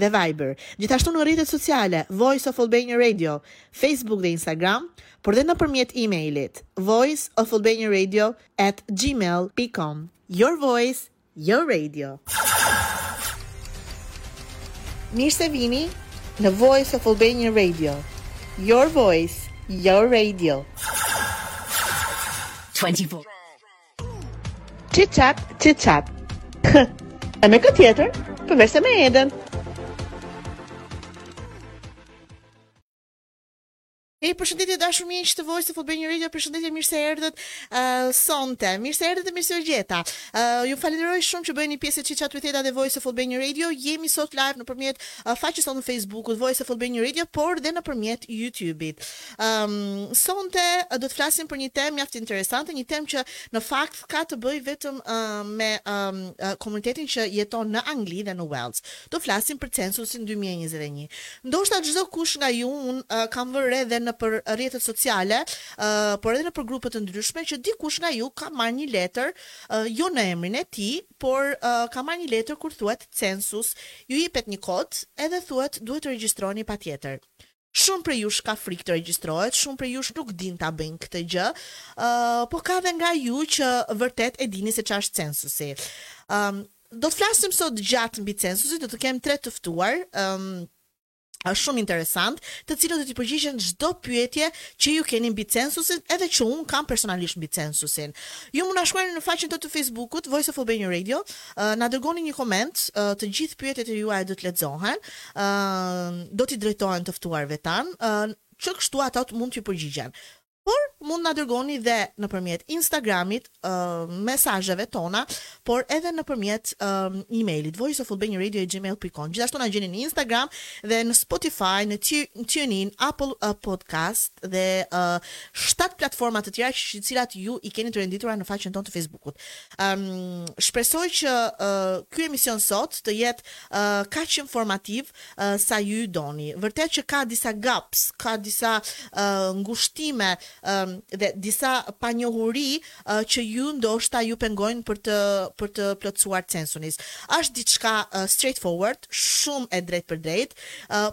dhe Viber, gjithashtu në rrjetet sociale Voice of Albania Radio, Facebook dhe Instagram, por dhe nëpërmjet e-mailit voiceofalbaniaradio at gmail dot com. Your voice, your radio. Mirë se vini në Voice of Albania Radio. Your voice, your radio. 24 Chit chat, chit chat. E me këtë tjetër, përveç se me Eden. Hey, përshëndetje të dashur miq të Voice of Albania Radio, përshëndetje mirë se erdhët uh, sonte. Mirë se erdhët dhe mirë se u gjeta. Uh, ju falenderoj shumë që bëni pjesë të Chit Chat dhe Voice of Albania Radio. Jemi sot live nëpërmjet uh, faqes sonë në Facebook-ut Voice of Albania Radio, por dhe nëpërmjet YouTube-it. Ëm sonte do të flasim për një temë mjaft interesante, një temë që në fakt ka të bëjë vetëm ë me ë komunitetin që jeton në Angli dhe në Wales. Do flasim për censusin 2021. Ndoshta çdokush nga ju un kam vënë re edhe nëpër rrjetet sociale, ë por edhe nëpër grupe të ndryshme që dikush nga ju ka marrë një letër ë jo në emrin e tij, por ë ka marrë një letër ku thuhet census, ju jepet një kod edhe thuhet duhet të regjistroheni patjetër. Shumë prej jush ka frikë të regjistrohet, shumë prej jush nuk dinë ta bëjnë këtë gjë, po ka dhe nga ju që vërtet e dini se çfarë është censusi. Ëm do të flasim sot gjatë mbi censusin, do të kem tre të ftuar, ëm është shumë interesant, të cilët do t'i përgjigjen çdo pyetje që ju keni mbi censusin, edhe që un kam personalisht mbi censusin. Ju mund na shkruani në faqen tonë të Facebookut, Voice of Albania Radio, na dërgoni një koment, të gjitha pyetjet e juaja do të lexohen. do t'i drejtohen të ftuarve tanë, që kështu ata mund t'ju përgjigjen. Por mund na dërgoni dhe nëpërmjet Instagramit, mesazheve tona, por edhe nëpërmjet emailit, voiceofalbaniaradio@gmail.com. Gjithashtu na gjeni në Instagram dhe në Spotify, në TuneIn, Apple Podcast dhe shtatë platforma të tjera që të cilat ju i keni të renditura në faqen tonë të Fejsbukut. Shpresoj që ky emision sot të jetë kaq informativ sa ju doni. Vërtet që ka disa gaps, ka disa ngushtime dhe disa panjohuri që ju ndoshta ju pengojnë për të për të plotësuar censusin. Është diçka straightforward, shumë e drejtpërdrejtë,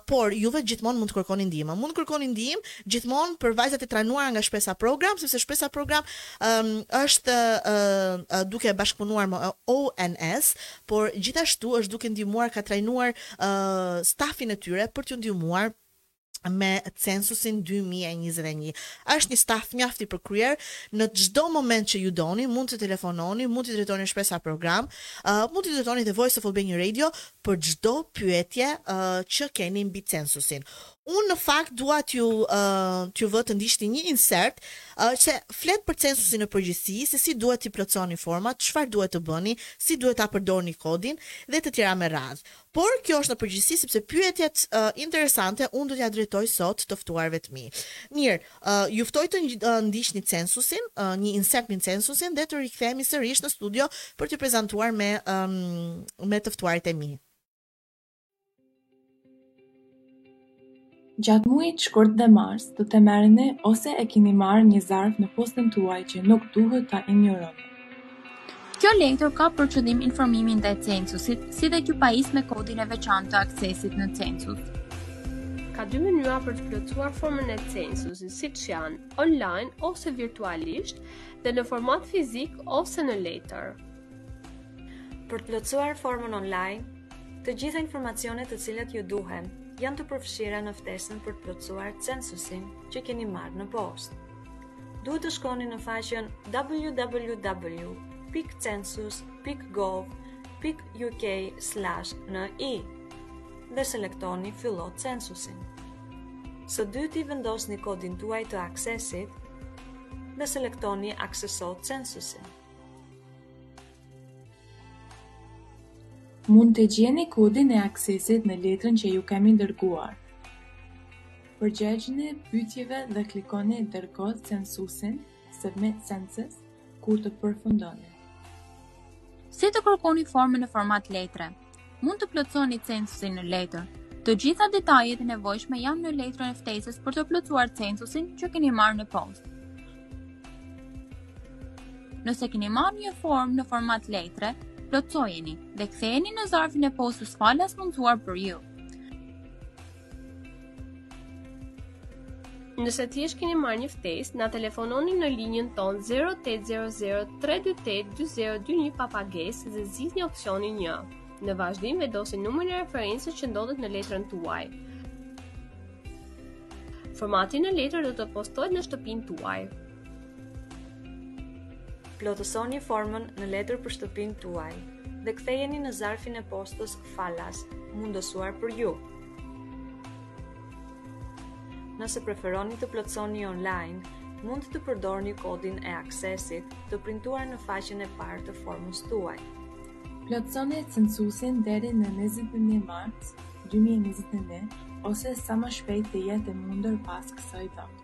por juve gjithmonë mund të kërkoni ndihmë. Mund të kërkoni ndihmë gjithmonë për vajzat e trajnuara nga Shpresa Program, sepse Shpresa Program është duke bashkëpunuar me ONS, por gjithashtu është duke ndihmuar ka trajnuar stafin e tyre për t'ju ndihmuar me censusin 2021. Është një staf mjaft i përkryer, në çdo moment që ju doni, mund të telefononi, mund t'i drejtoheni Shpresa Program, uh, mund t'i drejtoheni The Voice of Albania Radio për çdo pyetje uh, që keni mbi censusin. Unë në fakt dua t'ju t'ju vë të ndiqni një insert që flet për censusin në përgjithësi, se si duhet t'i plotësoni format, çfarë duhet të bëni, si duhet ta përdorni kodin dhe të tjera me radhë. Por kjo është në përgjithësi sepse pyetjet interesante unë do t'ia drejtoj sot të ftuarve të mi. Mirë, ju ftoj të ndiqni censusin, një insert me censusin dhe të rikthehemi sërish në studio për t'ju prezantuar me me të ftuarit e mi. Gjatë muajit shkurt dhe mars do të merrni ose e keni marrë një zarf në postën tuaj që nuk duhet ta injoroni. Kjo letër ka për qëllim informimin ndaj censusit, si dhe t'ju pajisë me kodin e veçantë të aksesit në census. Ka dy mënyra për të plotësuar formën e censusit, siç janë online ose virtualisht dhe në format fizik ose në letër. Për të plotësuar formën online, të gjitha informacionet të cilat ju duhen janë të përfshira në ftesën për të plotësuar censusin që keni marrë në postë. Duhet të shkoni në faqen www.census.gov.uk/ni dhe selektoni fillo censusin. Së dyti vendosni kodin tuaj të aksesit dhe selektoni akseso censusin. Mund të gjeni kodin e aksesit në letrën që ju kemi dërguar. Përgjigjuni pyetjeve dhe klikoni dërgo censusin, submit census, kur të përfundoni. Si të kërkoni formën në format letre? Mund të plotësoni censusin në letër. Të gjitha detajet e nevojshme janë në letrën e ftesës për të plotësuar censusin që keni marrë në postë. Nëse keni marrë një formë në format letre, plotësojeni dhe kthejeni në zarfin e postës falas mundësuar për ju. Nëse thjesht keni marrë një ftesë, na telefononi në linjën tonë 0800 328 2021 pa pagesë dhe zgjidhni opsionin 1. Në vazhdim vendosni numrin e referencës që ndodhet në letrën tuaj. Formati në letër do të postohet në shtëpinë tuaj. Plotësoni formën në letër për shtëpinë tuaj dhe kthejeni në zarfin e postës falas, mundësuar për ju. Nëse preferoni të plotësoni online, mund të përdorni kodin e aksesit të printuar në faqen e parë të formës tuaj. Plotësoni censusin deri në 21 mars 2021 ose sa më shpejt të jetë e mundur pas kësaj date.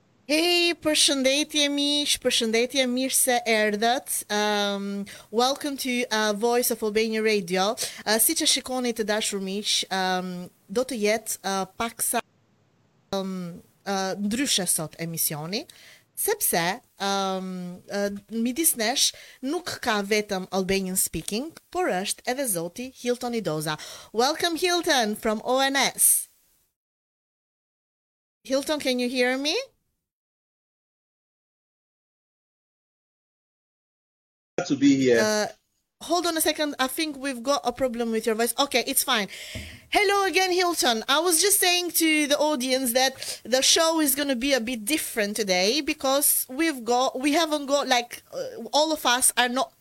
Hej, përshëndetje miq, përshëndetje mirë se erdhët, Welcome to Voice of Albanian Radio, siç e shikoni të dashur miq, do të jetë paksa ndryshe sot emisioni, sepse midis nesh nuk ka vetëm Albanian speaking, por është edhe zoti Hilton Idoza. Welcome Hilton from ONS. Hilton, can you hear me? to be here. Uh, hold on a second. I think we've got a problem with your voice. Okay, it's fine. Hello again, Hilton. I was just saying to the audience that the show is going to be a bit different today because we've got, we haven't got like, uh, all of us are not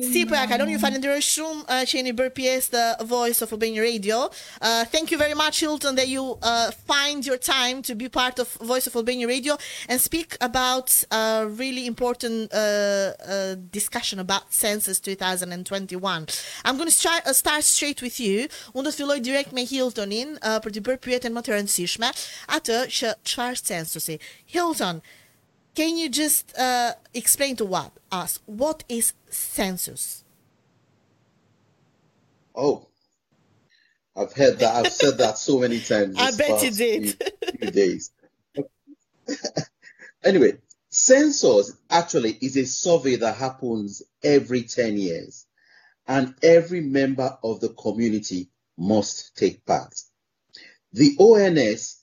Si po ja kaloni, ju falenderoj shumë uh, që jeni bërë pjesë të Voice of Albania Radio. Uh, thank you very much Hilton that you uh, find your time to be part of Voice of Albania Radio and speak about a uh, really important uh, uh, discussion about census 2021. I'm going to start, uh, start straight with you. Unë do të filloj direkt me Hiltonin uh, për të bërë pyetjen më të rëndësishme, atë që çfarë është censusi. Hilton, can you just uh, explain to what us what is census? Oh, I've heard that. I've said that so many times. I bet you did. Few, few days. anyway, census actually is a survey that happens every 10 years, and every member of the community must take part. The ONS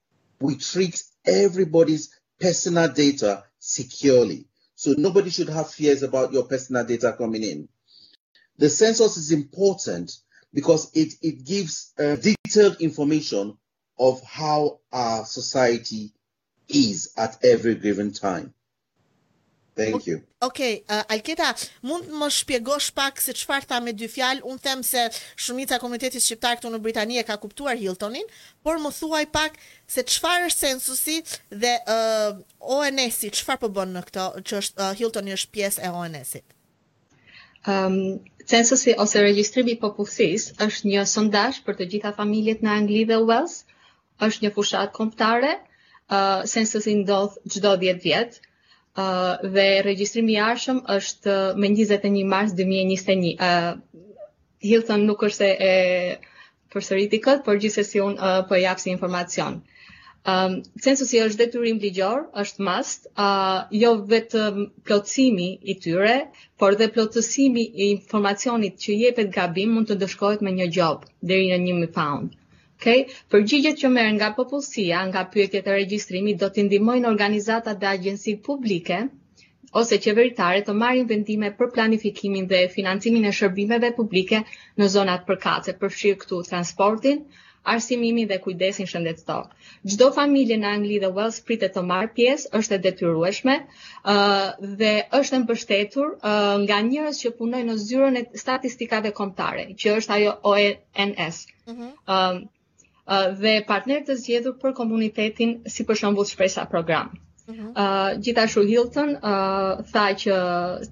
we treat everybody's personal data securely. So nobody should have fears about your personal data coming in. The census is important because it, it gives uh, detailed information of how our society is at every given time. Thank you. Okej, uh, Alketa, mund të më shpjegosh pak se çfarë tha me dy fjalë? Unë them se shumica e komunitetit shqiptar këtu në Britani e ka kuptuar Hiltonin, por më thuaj pak se çfarë është censusi dhe uh, ONS-i çfarë po bën në këto që është uh, Hiltoni është pjesë e ONS-it. Um, censusi ose regjistrimi i popullsisë është një sondazh për të gjitha familjet në Angli dhe Wales, është një fushatë kombëtare, uh, censusi ndodh çdo 10 vjet. Uh, dhe regjistrimi i ardhshëm është me 21 mars 2021. Uh, Hilton nuk është se e përsëriti këtë, por gjithsesi unë uh, po jap si informacion. Um, censusi është detyrim ligjor, është must, uh, jo vetëm plotësimi i tyre, por dhe plotësimi i informacionit që jepet gabim mund të ndëshkohet me një gjobë, deri në 1000 pound. Okay? Përgjigjet që merren nga popullsia, nga pyetjet e regjistrimit do t'i ndihmojnë organizatat dhe agjencitë publike ose qeveritare të marrin vendime për planifikimin dhe financimin e shërbimeve publike në zonat përkatëse, përfshirë këtu transportin, arsimimin dhe kujdesin shëndetësor. Çdo familje në Angli dhe Wales pritet të marrë pjesë, është e detyrueshme ë uh, dhe është e mbështetur uh, nga njerëz që punojnë në zyrën e statistikave kombëtare, që është ajo ONS. Ëh. Mm -hmm. uh, dhe partner të zgjedhur për komunitetin si për shembull Shpresa Program. Ëh. Mm uh, gjithashtu Hilton ëh uh, tha që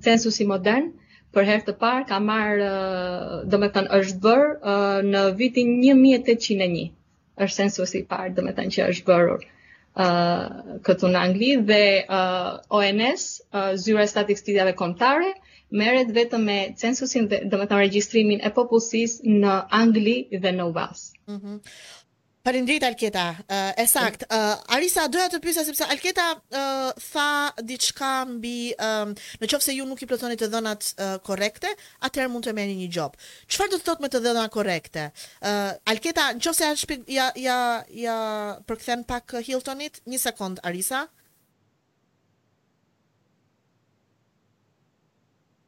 censusi modern për herë të parë ka marrë uh, domethënë është bërë uh, në vitin 1801. është censusi i parë, domethënë që është bërur uh, këtu në Angli dhe uh, ONS, uh, Zyra e Statistikave Kombëtare, merret vetëm me censusin dhe domethënë regjistrimin e popullsisë në Angli dhe në Wales. Mm -hmm. Faleminderit Alketa. Uh, e saktë. Uh, Arisa doja të pyesja sepse Alketa uh, tha diçka mbi um, në qoftë se ju nuk i plotësoni të dhënat uh, korrekte, atëherë mund të merrni një gjobë. Çfarë do të thotë me të dhëna korrekte? Ë, Alketa, në qoftë se ia shpjeg, ia, ia, ia përkthen pak Hiltonit, një sekondë, Arisa.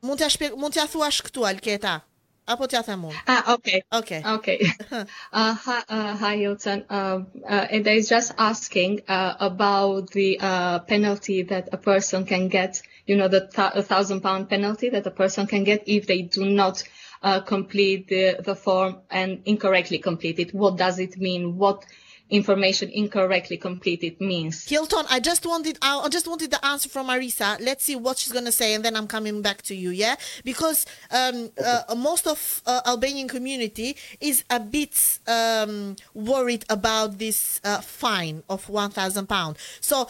Mund t'ia shpjeg, mund t'ia thuash këtu Alketa, apo ta them unë? Ah, okay. Okay. Okay. uh, hi, uh, hi Hilton. Uh, uh, and I was just asking uh, about the uh, penalty that a person can get you know, the th- thousand pound penalty that a person can get if they do not uh, complete the, the form and incorrectly complete it. What does it mean? What information incorrectly completed means. Hilton, I just wanted I just wanted the answer from Marisa. Let's see what she's gonna say, and then I'm coming back to you. Yeah, because um, uh, most of uh, Albanian community is a bit um, worried about this uh, fine of one thousand pound. So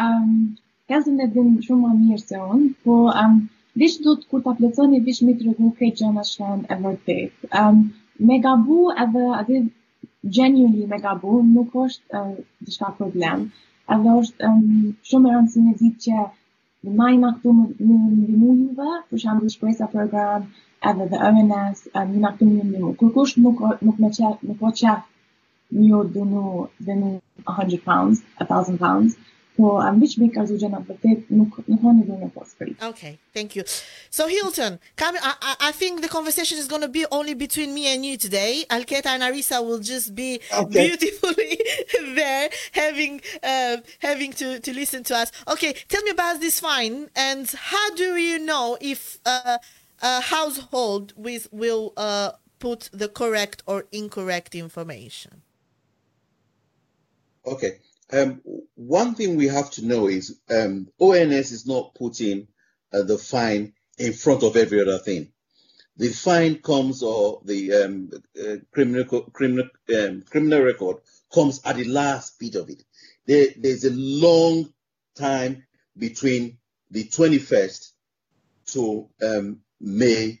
Um, Kazim e din shumë më mirë se unë, po um, veç duhet kur ta plotësoni veç me i tregu këtë gjëna që janë të vërteta. Um, me gabu edhe aty genuinely me gabu nuk është uh, diçka problem. Edhe është um, shumë e rëndësishme me ditë që Në maj jena këtu me ju ndihmu juve, për shembull Shpresa Program edhe dhe ONS, um, jena këtu me ju ndihmu. Kurrkush nuk nuk më qe, nuk po qe me ju dënu dhe më 100 pounds, 1000 pounds, po um, veç me kallxu gjëna të vërtet nuk nuk ka një dhunë pas free. Okay, thank you. So Hilton, come, I, I think the conversation is going to be only between me and you today. Alketa and Arisa will just be okay. beautifully there, having uh, having to, to listen to us. Okay, tell me about this fine and how do you know if uh, a household with will uh, put the correct or incorrect information. Okay. Um, one thing we have to know is um, ONS is not putting uh, the fine in front of every other thing. The fine comes or the um, uh, criminal criminal um, criminal record comes at the last bit of it. There, there's a long time between the 21st to um, May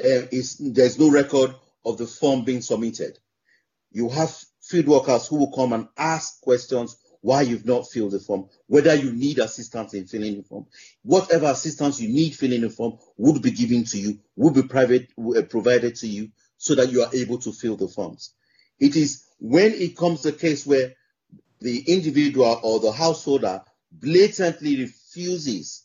uh, is there's no record of the form being submitted. You have field workers who will come and ask questions why you've not filled the form, whether you need assistance in filling the form, whatever assistance you need filling the form would be given to you, would be private, uh, provided to you so that you are able to fill the forms. It is when it comes a case where the individual or the householder blatantly refuses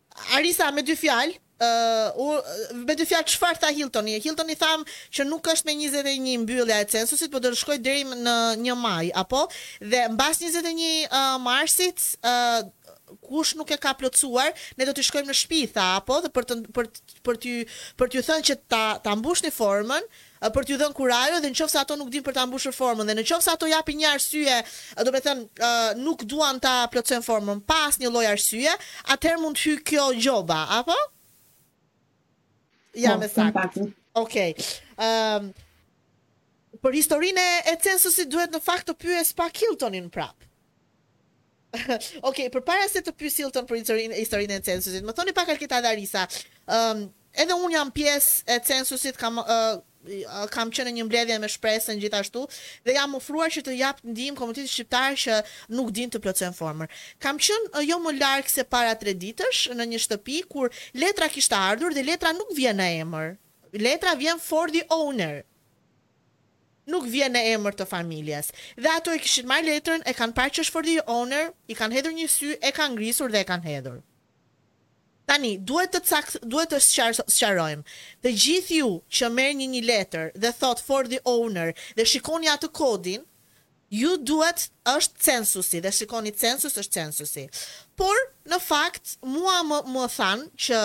Arisa me dy fjalë, me dy fjalë çfarë tha Hiltoni? Hiltoni tha që nuk është me njëzet e një mbyllja e censusit, por do të shkojë deri në një maj, apo? Dhe mbas njëzet e një marsit, kush nuk e ka plotësuar, ne do t'i shkojmë në shtëpi, tha, apo? Dhe për të për t'iu thënë që ta ta mbushni formën, për t'iu dhënë kurajo dhe në qoftë se ato nuk dinë për ta mbushur formën dhe në qoftë se ato japin një arsye, domethënë nuk duan ta plotësojnë formën pa asnjë lloj arsye, atëherë mund të hyjë kjo gjoba, apo? Jam, po, e saktë. Okej. Ëm për historinë e censusit duhet në fakt të pyes pak Hiltonin prap. Ok, përpara se të pyes Hilton për historinë historinë e censusit, më thoni pak Alketa dhe Arisa, ëm edhe unë jam pjesë e censusit, kam ë kam qenë në një mbledhje me Shpresën gjithashtu dhe jam ofruar që të jap ndihmë komunitetit shqiptar që nuk dinë të plotësojnë formën. Kam qenë jo më larg se para tre ditësh në një shtëpi ku letra kishte ardhur dhe letra nuk vjen në emër. Letra vjen for the owner. nuk vjen në emër të familjes dhe ato e kishin marrë letrën e kanë parë që është for the owner i kanë hedhur një sy e kanë grisur dhe e kanë hedhur tani duhet të cakt duhet të sqarojmë të gjithë ju që merrni një letër dhe thotë for the owner dhe shikoni atë kodin Ju duhet është censusi dhe shikoni census është censusi. Por në fakt mua më më thanë që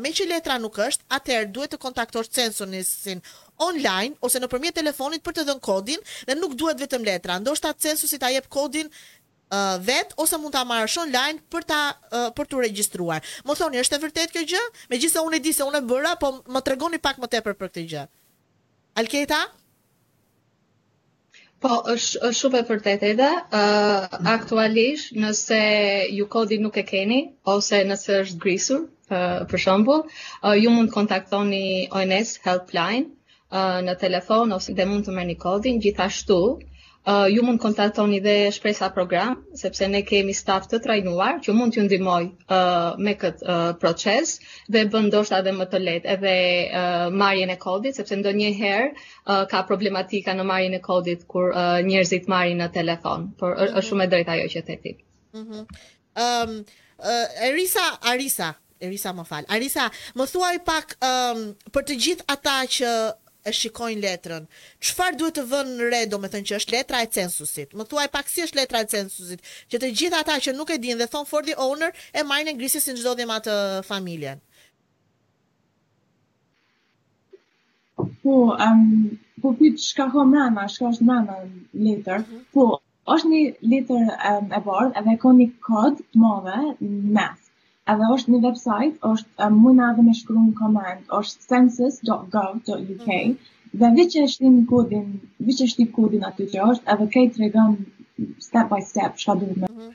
meqë letra nuk është, atëherë duhet të kontaktosh censusin online ose nëpërmjet telefonit për të dhënë kodin dhe nuk duhet vetëm letra. Ndoshta censusi ta jep kodin vetë ose mund ta marrësh online për ta për t'u regjistruar. Më thoni është e vërtetë kjo gjë? Megjithëse unë e di se unë e bëra, po më tregoni pak më tepër për këtë gjë. Alketa? Po, është është shumë e vërtetë edhe, ë uh, aktualisht nëse ju kodin nuk e keni ose nëse është grisur, ë uh, për shembull, uh, ju mund të kontaktoni ONS helpline uh, në telefon ose dhe mund të merrni kodin, gjithashtu uh, ju mund të kontaktoni dhe Shpresa Program, sepse ne kemi staf të trajnuar që mund t'ju ndihmojë uh, me këtë uh, proces dhe bën ndoshta edhe më të lehtë edhe uh, marrjen e kodit, sepse ndonjëherë uh, ka problematika në marrjen e kodit kur uh, njerëzit marrin në telefon, por është mm -hmm. shumë e drejtë ajo që thatë. Mhm. Mm Ehm, um, uh, Erisa, Arisa, Erisa më fal. Arisa, më thuaj pak um, për të gjithë ata që e shikojnë letrën. Çfarë duhet të vënë re, domethënë që është letra e censusit? Më thuaj pak si është letra e censusit, që të gjithë ata që nuk e dinë dhe thonë for the owner e marrin e grisin siç ndodhi me atë familjen. Po, um, po pyt shka ka mrena, shka osht mrena letër. Mhm. Po, osht një letër um, e bardhë, edhe ka një kod të madh në mes. Edhe osht një website, osht um, muna edhe me shkru në koment, osht census.gov.uk, mm -hmm. dhe veç e shtin kodin, veç e shtin kodin aty që osht, edhe krejt tregon step by step, shka duhet me. Mm -hmm.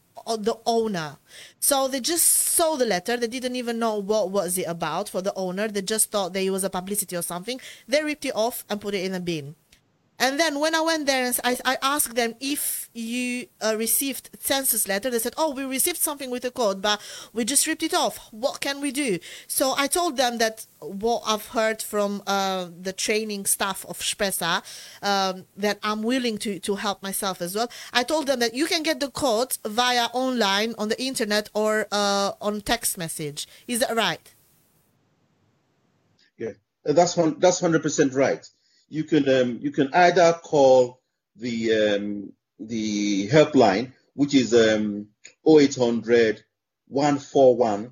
on the owner. So they just saw the letter. They didn't even know what was it about for the owner. They just thought that it was a publicity or something. They ripped it off and put it in a bin. And then when I went there and I, I asked them if you uh, received census letter, they said, "Oh, we received something with a code, but we just ripped it off. What can we do?" So I told them that what I've heard from uh, the training staff of Spesa, um, that I'm willing to to help myself as well. I told them that you can get the code via online on the internet or uh, on text message. Is that right? Yeah, that's one. That's hundred percent right you can um, you can either call the um, the helpline, which is um, 0800 141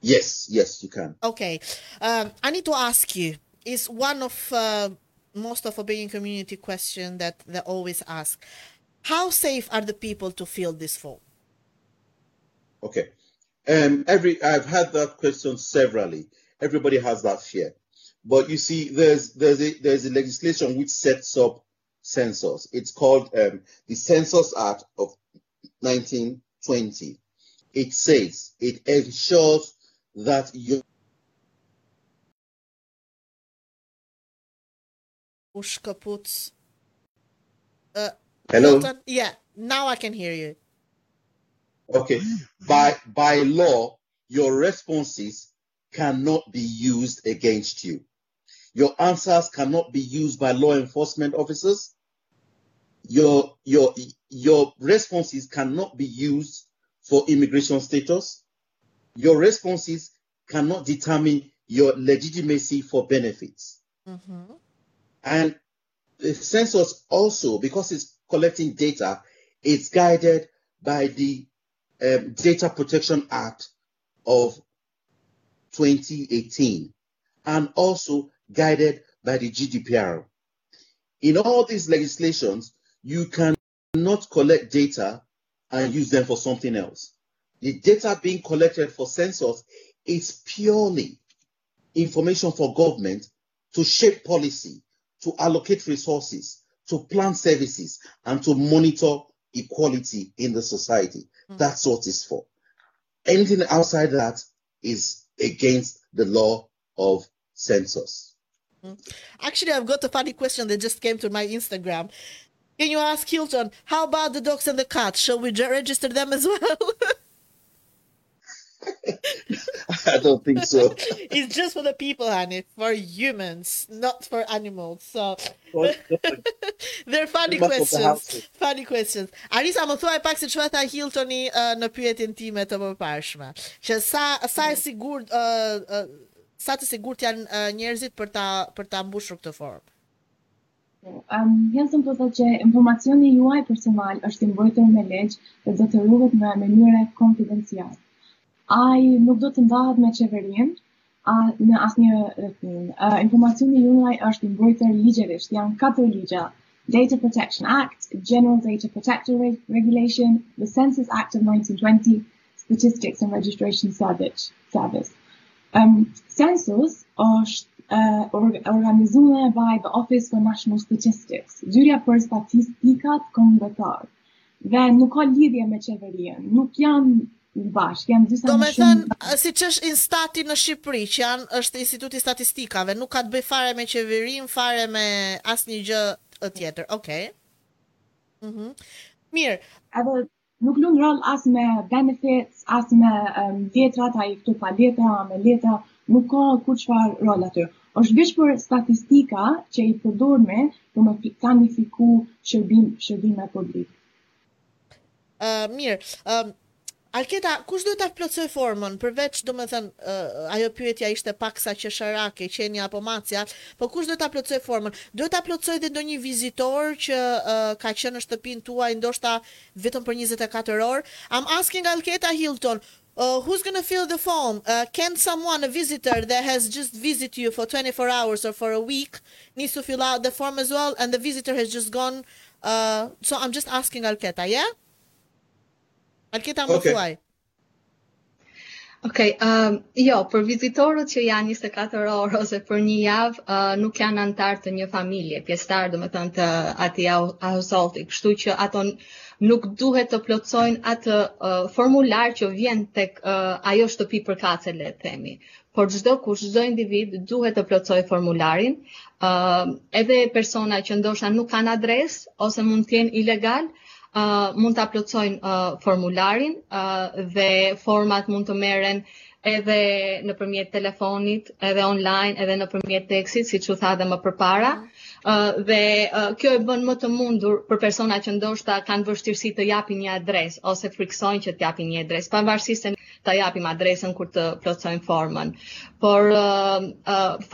Yes, yes, you can. Okay. Um, I need to ask you. It's one of uh, most of being community question that they always ask. How safe are the people to fill this form? Okay. Um, every I've had that question severally. Everybody has that fear, but you see, there's there's a there's a legislation which sets up census. It's called um, the Census Act of 1920. It says it ensures that push kaput. Uh, Hello. Milton, yeah, now I can hear you. Okay. By by law, your responses cannot be used against you. Your answers cannot be used by law enforcement officers. Your your your responses cannot be used for immigration status your responses cannot determine your legitimacy for benefits. Mm-hmm. And the census also, because it's collecting data, it's guided by the um, Data Protection Act of 2018 and also guided by the GDPR. In all these legislations, you cannot collect data and use them for something else. The data being collected for census is purely information for government to shape policy, to allocate resources, to plan services, and to monitor equality in the society. Mm-hmm. That's what it's for. Anything outside that is against the law of census. Hmm. Actually, I've got a funny question that just came to my Instagram. Can you ask Hilton, how about the dogs and the cats? Shall we register them as well? I don't think so. It's just for the people, honey, for humans, not for animals. So They're funny questions. Funny questions. Arisa më thuaj pak se çfarë tha Hiltoni uh, në pyetjen time të mëparshme. Që sa sa e sigurt ë uh, uh, sa të sigurt janë uh, njerëzit për ta për ta mbushur këtë formë. Um, Hilton po thotë që informacioni juaj personal është i mbrojtur me ligj dhe do të ruhet në mënyrë konfidenciale. Ai nuk do të ndahet me qeverinë, A në asnjë rrethin. Uh, informacioni juaj është i mbrojtur ligjërisht. Janë katër ligja. Data Protection Act, General Data Protection Re Regulation, the Census Act of 1920, Statistics and Registration Service. Service. Um, census është uh, or organizuar by the Office for National Statistics, zyra për statistikat kombëtare. Dhe nuk ka lidhje me qeverinë, nuk janë bashkë, janë disa më shumë. Domethënë, siç është Instati në Shqipëri, që janë është Instituti i Statistikave, nuk ka të bëjë fare me qeverinë, fare me asnjë gjë tjetër. Okej. Mhm. Mirë. Edhe nuk lun rol as me benefits, as me letrat, a je këtu pa letra, me letra, nuk ka kurrçfarë rol aty. Është veç për statistika që i përdorim për me planifiku shërbim shërbime publike. Ëë mirë, ëë Alketa, kush duhet ta plotësojë formën, përveç, domethënë, ë ajo pyetja ishte paksa qesharake, qeni apo macja, po kush duhet ta plotësojë formën? Duhet ta plotësojë dhe ndonjë vizitor që ë ka qenë në shtëpinë tuaj, ndoshta vetëm për njëzet e katër orë? I'm asking Alketa Hilton, Who's gonna fill the form, can someone a visitor that has just visited you for twenty four hours or for a week needs to fill out the form as well and the visitor has just gone so I'm just asking Alketa yeah Alketa më thuaj. Ok, um, jo, për vizitorët që janë 24 orë ose për një javë, uh, nuk janë anëtarë të një familje, pjesëtarë, domethënë të atij householdi, kështu që ato nuk duhet të plotësojnë atë uh, formular që vjen tek uh, ajo shtëpi përkatëse le të themi. Por çdokush, çdo individ duhet të plotësojë formularin, ë uh, edhe persona që ndoshta nuk kanë adresë ose mund të jenë ilegalë, ë uh, mund ta plotësojnë uh, formularin ë uh, dhe format mund të merren edhe nëpërmjet telefonit, edhe online, edhe nëpërmjet tekstit, siç u tha edhe më përpara. Mm -hmm dhe kjo e bën më të mundur për persona që ndoshta kanë vështirësi të japin një adresë ose frikësojnë që të japin një adresë, pavarësisht se ta japim adresën kur të plotësojmë formën. Por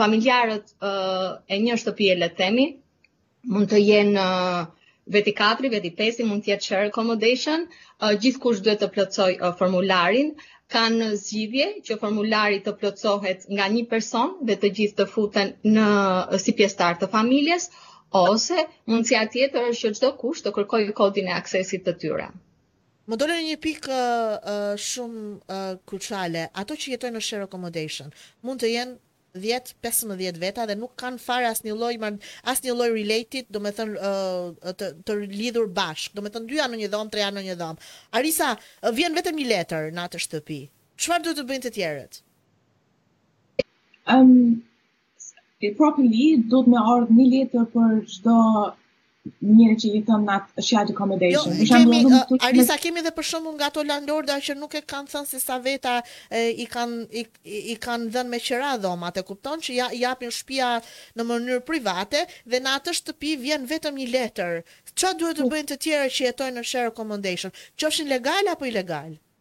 familjarët e një shtëpie le të themi, mund të jenë vetë i 4, vetë i 5, mund të jetë share accommodation, gjithkush duhet të plotësojë formularin, kanë zgjidhje që formulari të plotësohet nga një person dhe të gjithë të futen në si pjesëtarë të familjes ose mundësia tjetër është që çdokush të kërkojë kodin e aksesit të tyre. Më dole në një pikë uh, shumë uh, kruciale, ato që jetojnë në share accommodation, mund të jenë dhjetë, pesëmbëdhjetë veta dhe nuk kanë fare asnjë lloj marr, asnjë lloj related, domethënë ë të të lidhur bashkë. Domethënë dy janë në një dhomë, tre janë në një dhomë. Arisa, ë, vjen vetëm një letër në atë shtëpi. Çfarë duhet të bëjnë të tjerët? Ëm, e properly duhet me ardhë një letër për çdo njëri që jeton në atë shared accommodation. Jo, për shembull, kemi, uh, Arisa kemi edhe për shembull nga ato landlorda që nuk e kanë thënë se sa veta e, i kanë i, i kanë dhënë me qera dhomat, e kupton që e japin shtëpinë në mënyrë private dhe në atë shtëpi vjen vetëm një letër. Çfarë duhet të bëjnë të tjerë që jetojnë në shared accommodation, qofshin legal apo ilegal?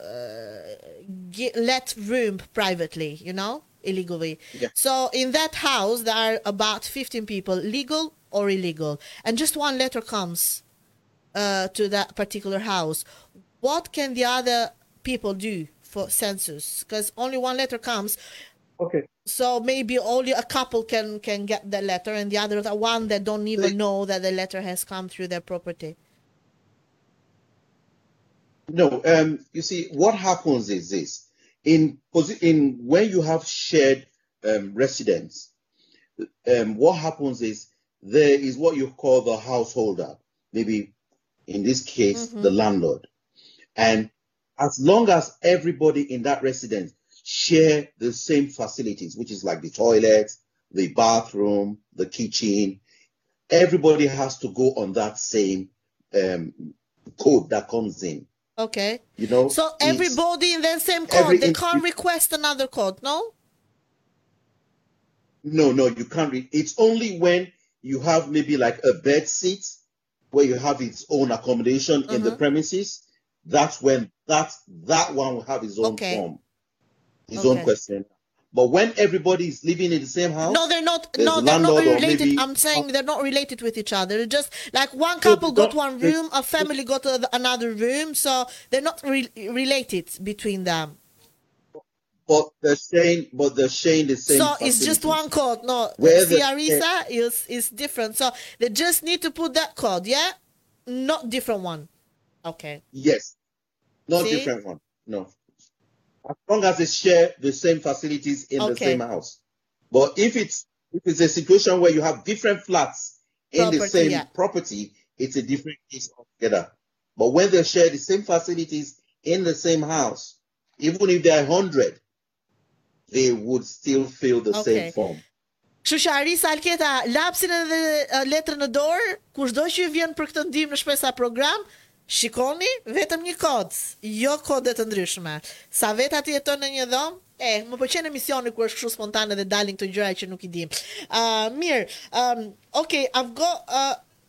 uh let room privately, you know? illegally. Yeah. So in that house, there are about 15 people, legal or illegal. And just one letter comes uh, to that particular house. What can the other people do for census? Because only one letter comes. Okay. So maybe only a couple can can get the letter, and the others are one that don't even know that the letter has come through their property. No, um, you see, what happens is this: in in when you have shared um, residence, um, what happens is there is what you call the householder, maybe in this case mm-hmm. the landlord, and as long as everybody in that residence share the same facilities, which is like the toilet, the bathroom, the kitchen, everybody has to go on that same um, code that comes in. Okay. You know. So everybody in the same code, every, they can't request another code, no? No, no, you can't. Re- it's only when you have maybe like a bed seat where you have its own accommodation mm-hmm. in the uh-huh. premises. That's when that that one will have his own okay. form, his okay. own question. But when everybody is living in the same house, no, they're not. No, they're not related. Maybe, I'm saying they're not related with each other. It's just like one couple got one room, a family got another room, so they're not re- related between them. But they're saying, but they're sharing the same. So facility. it's just one code. No, Where Ciarisa is is different. So they just need to put that code. Yeah, not different one. Okay. Yes, not See? different one. No as long as they share the same facilities in okay. the same house. But if it's if it's a situation where you have different flats in property, the same yeah. property, it's a different case altogether. But when they share the same facilities in the same house, Even if they are 100, they would still fill the okay. same form. Kështu që Arisa Alketa, lapsin edhe letrën në dorë, kushdo që ju vjen për këtë ndihmë në Shpresa Program, shikoni vetëm një kod, jo kode të ndryshme. Sa veta të jetojnë në një dhomë, e, më pëlqen emisioni kur është kështu spontane dhe dalin këto gjëra që nuk i dim. Ë, uh, mirë. Ëm, um, okay, I've got uh,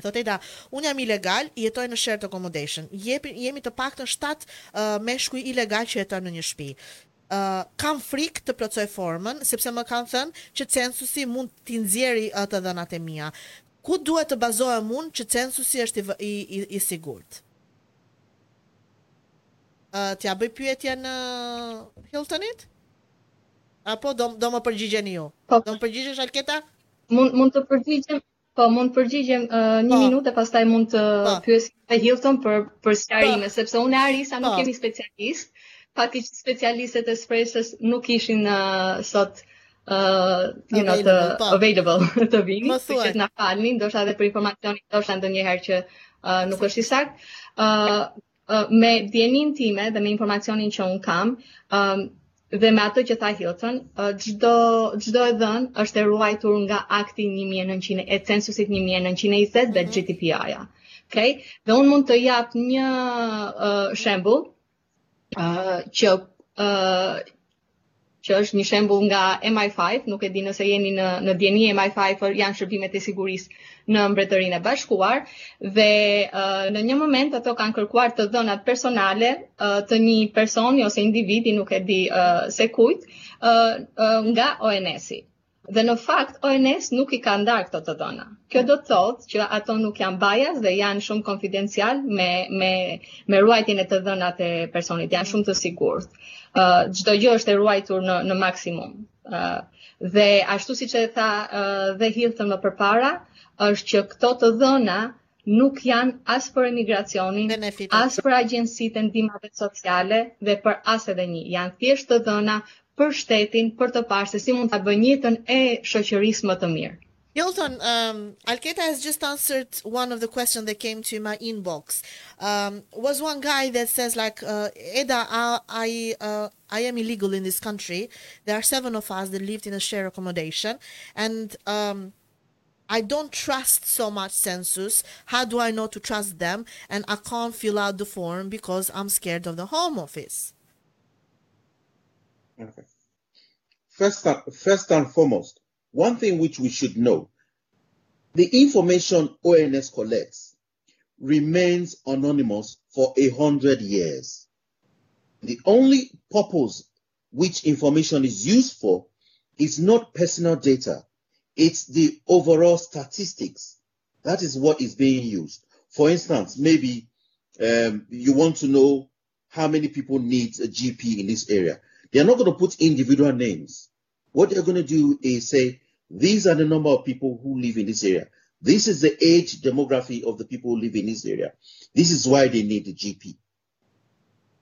Thotë Eda, Unë jam ilegal, jetoj në shared accommodation. Jemi, jemi të paktën shtatë meshkuj ilegalë që jetojmë në një shtëpi. Kam frikë të plotësoj formën, sepse më kanë thënë që censusi mund t'i nxjerri të dhënat e mia. Ku duhet të bazohem unë që censusi është i i i sigurt? T'ia bëj pyetjen Hiltonit? Apo do do m'i përgjigjeni ju? Po. Do më përgjigjesh Alketa? Mund mund të përgjigjem Po mund të përgjigjem uh, një minutë e pastaj mund të pyesim dhe Hilton për për sqarime, sepse unë e Arisa nuk jemi specialist. Fakti që specialistët e Shpresës nuk ishin uh, sot uh, you know, të available të vinin, kështu që na falni, ndoshta edhe për informacionin, ndoshta ndonjëherë që uh, nuk është i saktë. Uh, me dijeninë time dhe me informacionin që unë kam, dhe me atë që tha Hilton, çdo çdo e dhënë është e ruajtur nga Akti 1900 e Censusit 1920 dhe mhm. GDPR-ja. Okay? Dhe unë mund të jap një uh, shembull uh, që uh, që është një shembull nga MI5, nuk e di nëse jeni në në dijeni MI5 janë shërbimet e sigurisë në Mbretërinë e Bashkuar dhe uh, në një moment ato kanë kërkuar të dhënat personale uh, të një personi ose individi, nuk e di uh, se kujt, uh, uh, nga ONS-i. Dhe në fakt ONS nuk i ka ndarë këto të dhëna. Kjo do të thotë që ato nuk janë biased dhe janë shumë konfidencial me me me ruajtjen e të dhënave të personit, janë shumë të sigurt. Ë uh, çdo gjë është e ruajtur në në maksimum. Ë uh, dhe ashtu siç e tha uh, dhe Hilton më përpara, është që këto të dhëna nuk janë as për emigracionin, as për agjencitë e ndihmave sociale dhe për as edhe një. Janë thjesht të dhëna për shtetin për të parë se si mund ta bëjnë jetën e shoqërisë më të mirë. Hilton, um, Alketa has just answered one of the questions that came to my inbox. Um, was one guy that says like, uh, Eda, I, I, uh, I am illegal in this country. There are seven of us that lived in a shared accommodation. And... Um, I don't trust so much census. How do I know to trust them? And I can't fill out the form because I'm scared of the Home Office. Okay. First, first and foremost, one thing which we should know the information ONS collects remains anonymous for a hundred years. The only purpose which information is used for is not personal data, it's the overall statistics. That is what is being used. For instance, maybe um, you want to know how many people need a GP in this area. They are not going to put individual names. What they're going to do is say, these are the number of people who live in this area. This is the age demography of the people who live in this area. This is why they need the GP.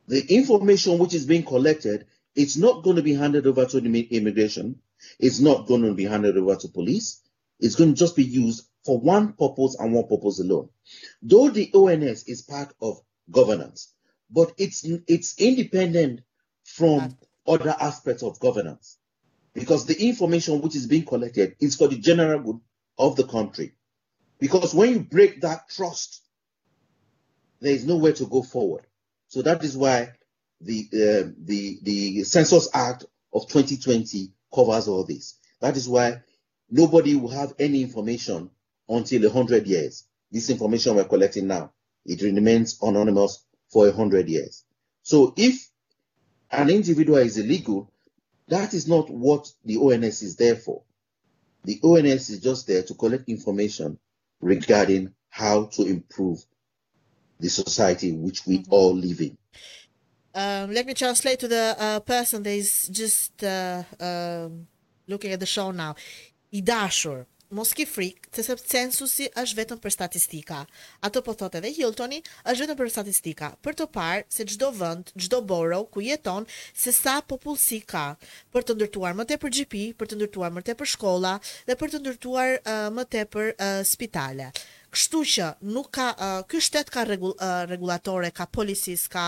The information which is being collected, it's not going to be handed over to the immigration. It's not going to be handed over to police. It's going to just be used for one purpose and one purpose alone. Though the ONS is part of governance, but it's it's independent from other aspects of governance because the information which is being collected is for the general good of the country. Because when you break that trust, there is nowhere to go forward. So that is why the uh, the the Census Act of 2020 covers all this. That is why nobody will have any information until 100 years. This information we're collecting now, it remains anonymous for 100 years. So if an individual is illegal, that is not what the ONS is there for. The ONS is just there to collect information regarding how to improve the society in which we mm -hmm. all live in. Um, let me translate to the uh, person that is just uh, uh, looking at the show now. I dashur, mos ki frik, se sepse censusi është vetëm për statistika. Atë po thotë edhe Hiltoni, është vetëm për statistika, për të parë se çdo vend, çdo borough ku jeton, se sa popullsi ka, për të ndërtuar më tepër GP, për të ndërtuar më tepër shkolla dhe për të ndërtuar uh, më tepër uh, spitale. Uh, Kështu që nuk ka ky shtet ka rregull rregullatore ka policies ka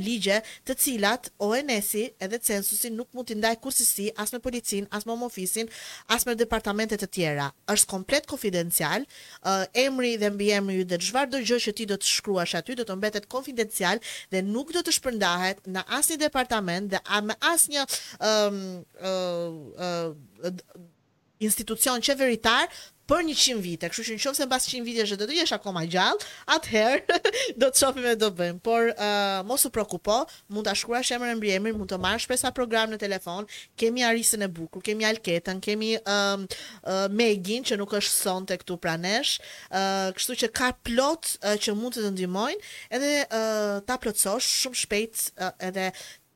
ligje të cilat ONS-i edhe censusi nuk mund t'i ndajë kurrsesi as me policinë as me home office-in as me departamente të tjera është komplet konfidencial emri dhe mbiemri yt dhe çfarëdo gjë që ti do të shkruash aty do të mbetet konfidencial dhe nuk do të shpërndahet në asnjë departament dhe me asnjë institucion qeveritar për njëqind vite, kështu që nëse mbas njëqind vitesh do të jesh akoma gjallë, atëherë do të shohim e do bëjmë. Por mos u preokupo, mund ta shkruash emrin e mbiemrin, mund të marrësh Shpresa Program në telefon, kemi Arisën e bukur, kemi Alketën, kemi Megin që nuk është sonte këtu pranë nesh, kështu që ka plot që mund të të ndihmojnë edhe ta plotësosh shumë shpejt edhe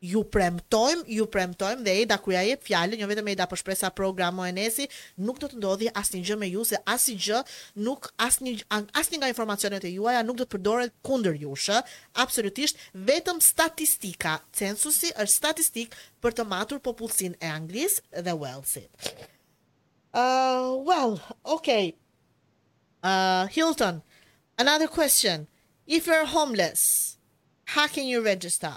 Ju premtojmë, ju premtojmë dhe Eda kur ja jep fjalën, jo vetëm Eda por Shpresa Program, ONS-i, nuk do të ndodhë asnjë gjë me ju se asnjë gjë nuk asnjë asnjë nga informacionet e juaja nuk do të përdoret kundër jush ë absolutisht vetëm statistika censusi është statistikë për të matur popullsinë e Anglisë dhe Uellsit uh, well ok uh, Hilton another question if you're homeless how can you register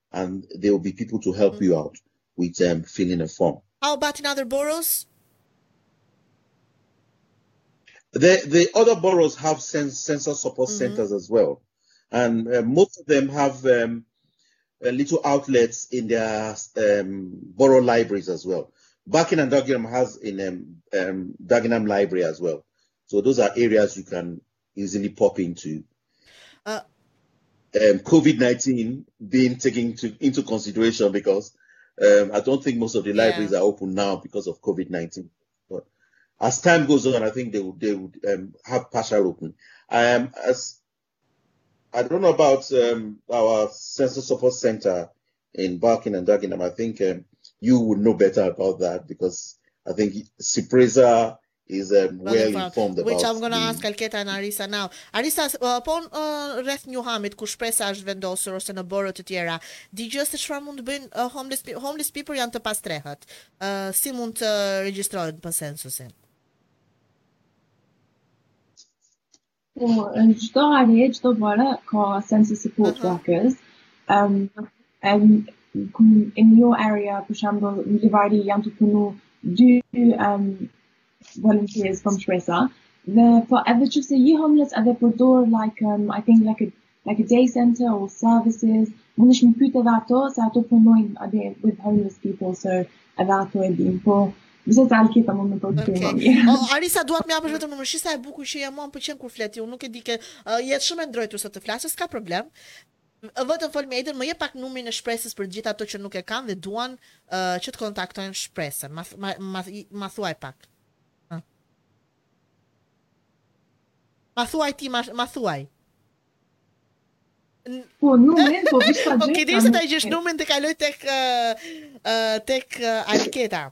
and there will be people to help mm-hmm. you out with um, filling a form. How about in other boroughs? The, the other boroughs have sensor support mm-hmm. centers as well. And uh, most of them have um, uh, little outlets in their um, borough libraries as well. Buckingham and Dagenham has in um, um, Dagenham Library as well. So those are areas you can easily pop into. Uh, um, COVID 19 being taken to, into consideration because um, I don't think most of the libraries are open now because of COVID 19 as time goes on, I think they would they would um, have partial opening. am as I don't know about um, our sensor support center in Barking and Dagenham. I think um, you would know better about that because I think Cypresa is a well informed about which I'm gonna ask Alketa and Arisa now. Arisa, uh, po uh, rreth Newhamit ku Shpresa është vendosur ose në borough të tjera, di gjë se çfarë mund të bëjnë uh, homeless people, homeless people janë të pastrehët. Uh, si mund të regjistrohen për censusin? Po, në çdo area, çdo borough, ka census support uh -huh. workers. Um, um, in your area, për shembull, në library, janë tu punu dy um, volunteers from Shpresa. Dhe, po, edhe qofse je homeless, edhe përdor, like, um, I think, like a Like Day Center or Services, mundesh mi pyt edhe ato se ato punojnë atje with homeless people so edhe ato e dinë, po besoj se Alketa mund me përkthy më mirë. O, Arisa, dua të më japësh vetëm numrin. Shi sa e bukur që je, mua më pëlqen kur flet ti, unë nuk e di që, ë, je shumë e ndrojtur sot të flasësh, s'ka problem. Ë, vetëm fol me Edën, më jep pak numrin e Shpresës për të gjithë ato që nuk e kanë dhe duan, ë, që të kontaktojnë Shpresën. Ma, ma, ma, ma thuaj pak. Ma thuaj ti, ma thuaj. Po numrin, po vish ta gjesh. OK, derisa ta gjesh numrin të kaloj tek tek Alketa.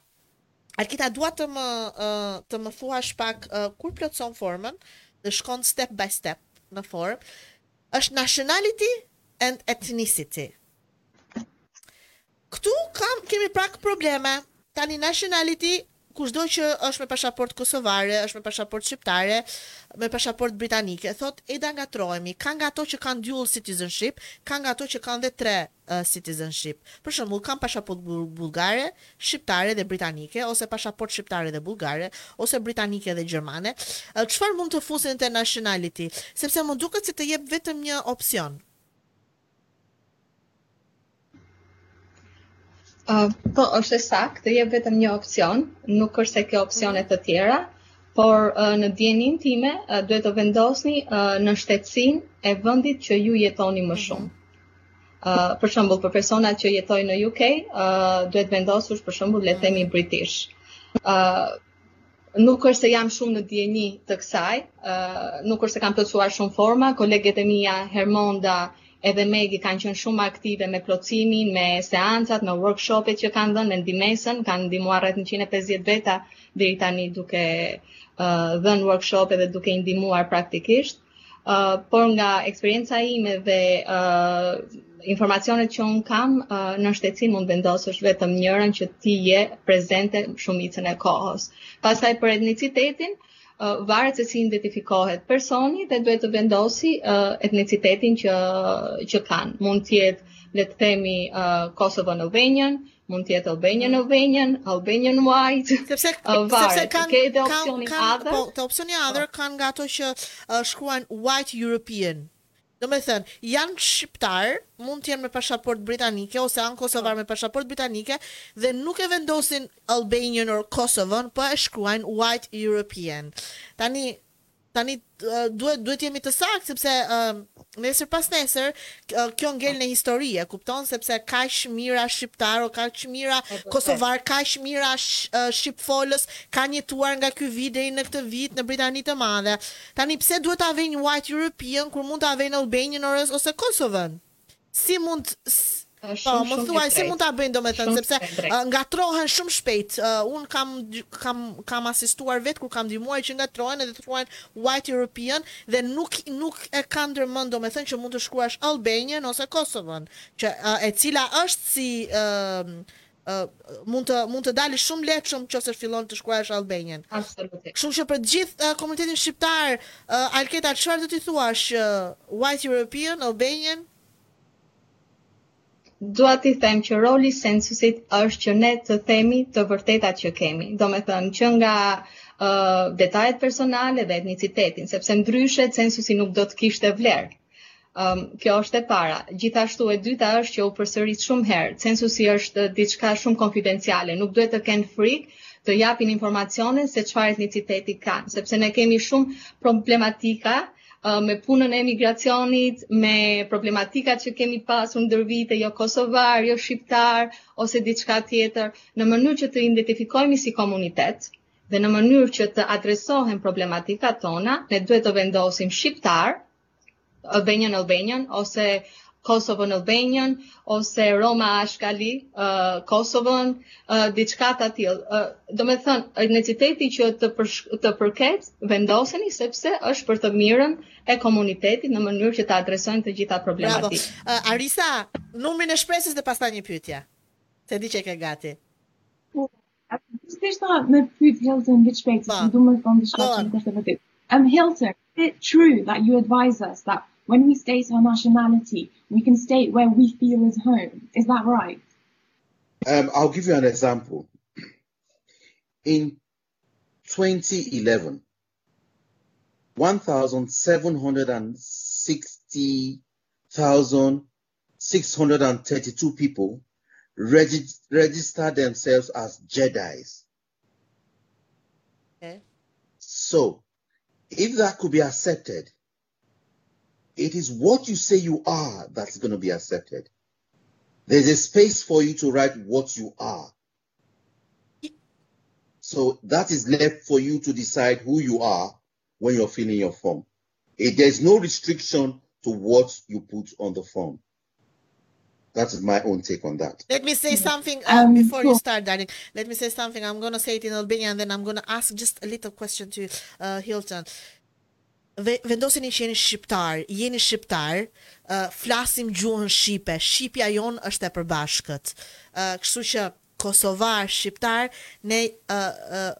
Alketa dua të më të më thuash pak kur plotëson formën dhe shkon step by step në formë. Është nationality and ethnicity. Këtu kam kemi prap probleme. Tani nationality kushdo që është me pashaportë kosovare, është me pashaportë shqiptare, me pashaportë britanike, thotë Eda ngatërrohemi, ka nga ato që kanë dual citizenship, ka nga ato që kanë dhe tre citizenship. Për shembull, kam pashaportë bullgare, shqiptare dhe britanike, ose pashaportë shqiptare dhe bullgare, ose britanike dhe gjermane. Çfarë mund të fusin te nationality? Sepse më duket se të jep vetëm një opsion. Uh, po, është e saktë, jep vetëm një opcion, nuk është se ke opsione të tjera, por uh, në dijeninë time uh, duhet të vendosni uh, nënshtetësinë e vendit që ju jetoni më mhm. shumë. Uh, për shembull, për persona që jetojnë në UK, uh, duhet vendosur për shembull le të themi mhm. british. Uh, Nuk është se jam shumë në dijeni të kësaj, nuk është se kam plotësuar shumë forma, koleget e mia Hermonda edhe Megi kanë qenë shumë aktive me plotësimin, me seancat, me workshopet që kanë dhënë, me ndihmesën, kanë ndihmuar rreth 150 veta deri tani duke dhënë workshope dhe duke i ndihmuar praktikisht. Uh, por nga eksperienca ime dhe uh, informacionet që unë kam, uh, nënshtetësi mund të vendosësh vetëm njërën që ti je prezente shumicën e kohës. Pastaj për etnicitetin, uh, varet se si identifikohet personi dhe duhet të vendosi uh, etnicitetin që, që kanë. Mund të jetë, le të themi, uh, Kosovan Albanian, mund të jetë Albanian mm. Albanian, Albanian White. Sepse sepse kanë ke edhe opsionin kan, kan, other. Po, te opsioni po. other ka nga ato që uh, shkruajnë White European. Domethënë, janë shqiptarë, mund të jenë me pashaportë britanike, ose janë kosovarë po. me pashaportë britanike, dhe nuk e vendosin Albanian or Kosovan, po e shkruajnë White European. Tani, Tani duhet duhet të jemi të saktë sepse nesër pasnesër kjo ngel në histori, e kupton sepse kaq mijëra shqiptarë, kaq mijëra kosovarë, kaq mijëra shqipfolës kanë jetuar nga ky vit deri në këtë vit në Britani të Madhe. Tani pse duhet ta vejnë White European kur mund ta vejnë Albanian ose Kosovan? Si mund Po, më thuaj si mund ta bëjnë domethënë sepse ngatërrohen shumë shpejt. Unë kam kam kam asistuar vetë kur kam ndihmuar që ngatërrohen edhe thuajnë White European dhe nuk nuk e kanë ndërmend domethënë që mund të shkruash Albanian ose Kosovan, që e cila është si mund të mund të dalë shumë lehtëshëm nëse fillon të shkruash Albanian. Absolutisht. Kështu që për të gjithë komunitetin shqiptar, uh, Alketa çfarë do t'i thuash uh, White European, Albanian? Dua t'i them që roli i censusit është që ne të themi të vërtetat që kemi. Domethënë që nga uh, detajet personale dhe etnicitetin, sepse ndryshe censusi nuk do të kishte vlerë. Um, kjo është e para. Gjithashtu e dyta është që u përsërit shumë herë. Censusi është diçka shumë konfidenciale. Nuk duhet të kenë frikë të japin informacione se çfarë etniciteti kanë, sepse ne kemi shumë problematika uh, me punën e emigracionit, me problematikat që kemi pasur ndër vite, jo kosovar, jo shqiptar ose diçka tjetër, në mënyrë që të identifikohemi si komunitet, dhe në mënyrë që të adresohen problematikat tona, ne duhet të vendosim shqiptar, Albanian Albanian ose Kosovan Albanian ose Roma Ashkali, uh, Kosovan, uh, diçka të tillë. Uh, do me thënë, etniciteti që të, përsh, të përket, vendoseni sepse është për të mirën e komunitetit në mënyrë që të adresohen të gjitha problematikat. Bravo. Uh, Arisa, numrin e shpresës dhe pastaj një pyetje. Se di që ke gati. Sigurisht ta me pyet Hilton më shpejt, se do më thon diçka që nuk është e vërtetë. I'm Hilton, is it true that you advise us that when we state our nationality, we can state where we feel at home? Is that right? Um, I'll give you an example. In 2011, 1,760,000 people registered themselves as Jedi's. Okay. So, if that could be accepted, it is what you say you are that's going to be accepted. There's a space for you to write what you are. So that is left for you to decide who you are when you're filling your form. It, there's no restriction to what you put on the form. That is my own take on that. Let me say something uh, um, before you start, darling. Let me say something. I'm going to say it in Albanian and then I'm going to ask just a little question to uh, Hilton. Dhe, vendoseni që jeni shqiptar, jeni shqiptar, uh, flasim gjuhën shqipe, shqipja jonë është e përbashkët. Uh, kështu që Kosovar, shqiptar, ne uh, uh,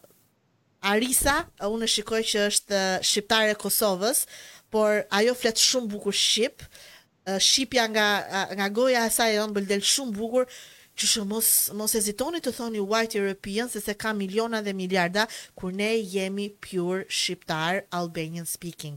Arisa unë e shikoj që është shqiptare e Kosovës por ajo flet shumë bukur shqip shqipja nga nga goja e saj e ëmbël del shumë bukur kështu mos mos hezitoni të thoni white European se se ka miliona dhe miliarda kur ne jemi pure shqiptar Albanian speaking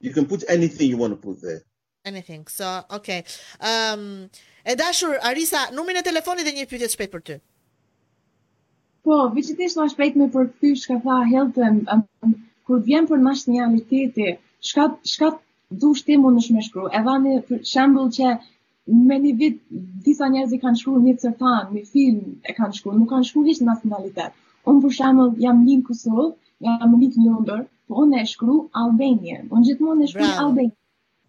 You can put anything you want to put there. Anything. So, okay. Um, e dashur Arisa, numrin e telefonit dhe një pyetje të shpejtë për ty. Po, vizitisht ma shpejt me përkthy çka tha Hilton, um, kur vjen për nacionaliteti, çka, çka dush ti mundesh me shkru, e dha ni shembull që me një vit disa njerëz i kanë shkruar një certain, një thing e kanë shkruar, nuk kanë shkruar hiç nacionalitet. Unë për shembull s'jam lind në Kosovë, jam lind në Londër, po unë e shkruaj Albanian. Unë gjithmonë e shkruaj Albanian.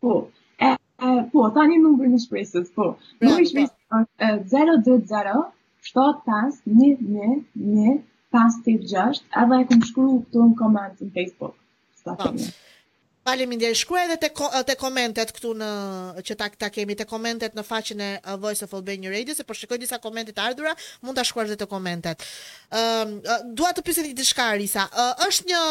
Po. E, e po, tani numrin e Shpresës, po. Numri i Shpresës po. është 020 7511 1586, edhe e kam shkruar këtu në koment në Facebook. Sa Faleminderit. Shkruaj edhe te te komentet këtu në që ta kemi te komentet në faqen e Voice of Albania Radio se po shikoj disa komente të ardhura, mund ta shkruash dhe te komentet. Ë dua të pyes diçka Arisa. Ë është një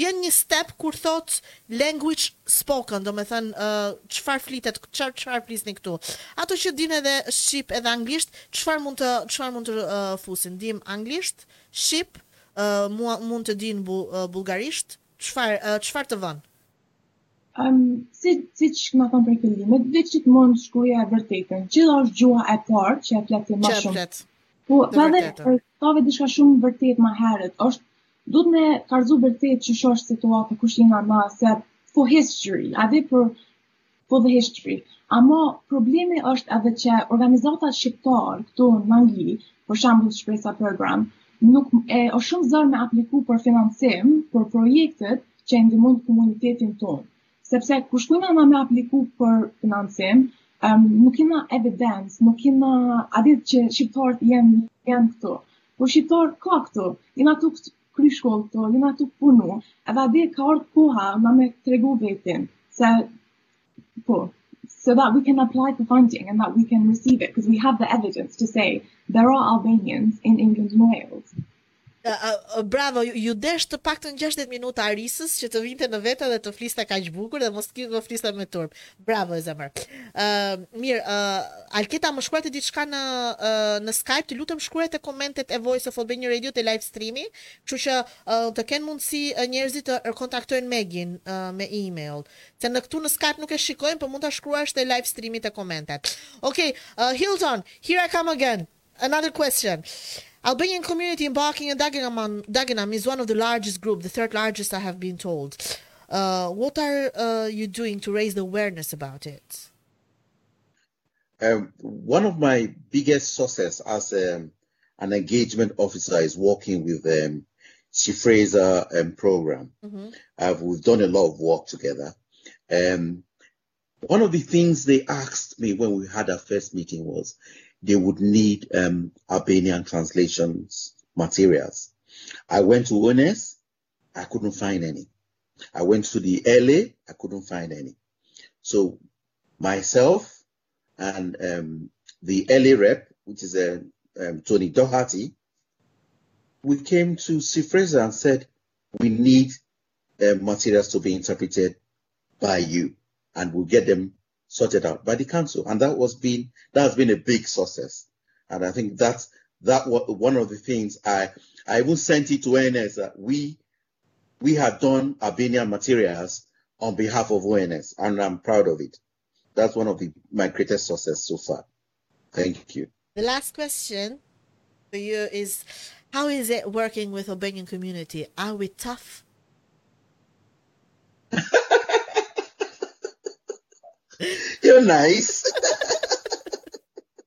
vjen një step kur thot language spoken, domethënë ë çfarë flitet, çfarë çfarë flisni këtu. Ato që dinë edhe shqip edhe anglisht, çfarë mund të çfarë mund të fusin? Dim anglisht, shqip, ë mund të dinë bullgarisht, Çfarë, çfarë të vënë? Um, si, siç kemi thënë për qëllimet, dhe që të mund të shkruajnë të vërtetën, cila është gjuha e parë që e flet më shumë. Që e flet, po, dhe vërtetën. Po, dhe përshtatet diçka shumë vërtet ma herët, është, duhet me kallzu vërtet qysh osht situata, kush jena na, se for history, edhe për, for the history ama problemi është edhe që organizatat shqiptare këtu në Angli, për shembull Shpresa Program, nuk e është shumë zor me apliku për financim për projektet që e ndihmojnë komunitetin tonë. Sepse kur shkojna na me apliku për financim, um, nuk kena evidencë, nuk kena data që shqiptarët janë janë këtu. Po shqiptarë ka këtu, jena tu, Kry shkollë këtu, jena tu punu, edhe a di ka ardhë koha na me tregu vetin, se po, so that we can apply for funding and that we can receive it, because we have the evidence to say there are Albanians in England and Wales. Bravo, ju desh të paktën 60 minuta Arisës që të vinte në vete dhe të fliste kaq bukur dhe mos të fliste me turp. Bravo zemër. Ë mirë, ë Alketa më shkruajti diçka në ë në Skype, të lutem shkruaje te komentet e Voice of Albania Radio te live streami, kështu që ë, të kenë mundësi njerëzit të kontaktojnë Megin ë me email. Se ne këtu në Skype nuk e shikojmë, po mund ta shkruash te live streami te komentet. Okej, uh, Hilton, here I come again. another question. Albanian community in Barking and Dagenham, Dagenham is one of the largest group, the third largest I have been told. Uh, what are uh, you doing to raise the awareness about it? Um, one of my biggest sources as um, an engagement officer is working with um, She Fraser um, program. Mm-hmm. Uh, we've done a lot of work together. Um, one of the things they asked me when we had our first meeting was, they would need um, Albanian translations materials. I went to Onus, I couldn't find any. I went to the LA, I couldn't find any. So myself and um, the LA rep, which is uh, um, Tony Doherty, we came to see Fraser and said, we need uh, materials to be interpreted by you and we'll get them sorted out by the council, and that was been that has been a big success. And I think that's that was one of the things I I even sent it to ONS that we we had done Albanian materials on behalf of ONS, and I'm proud of it. That's one of the, my greatest success so far. Thank you. The last question for you is, how is it working with Albanian community? Are we tough? You're nice.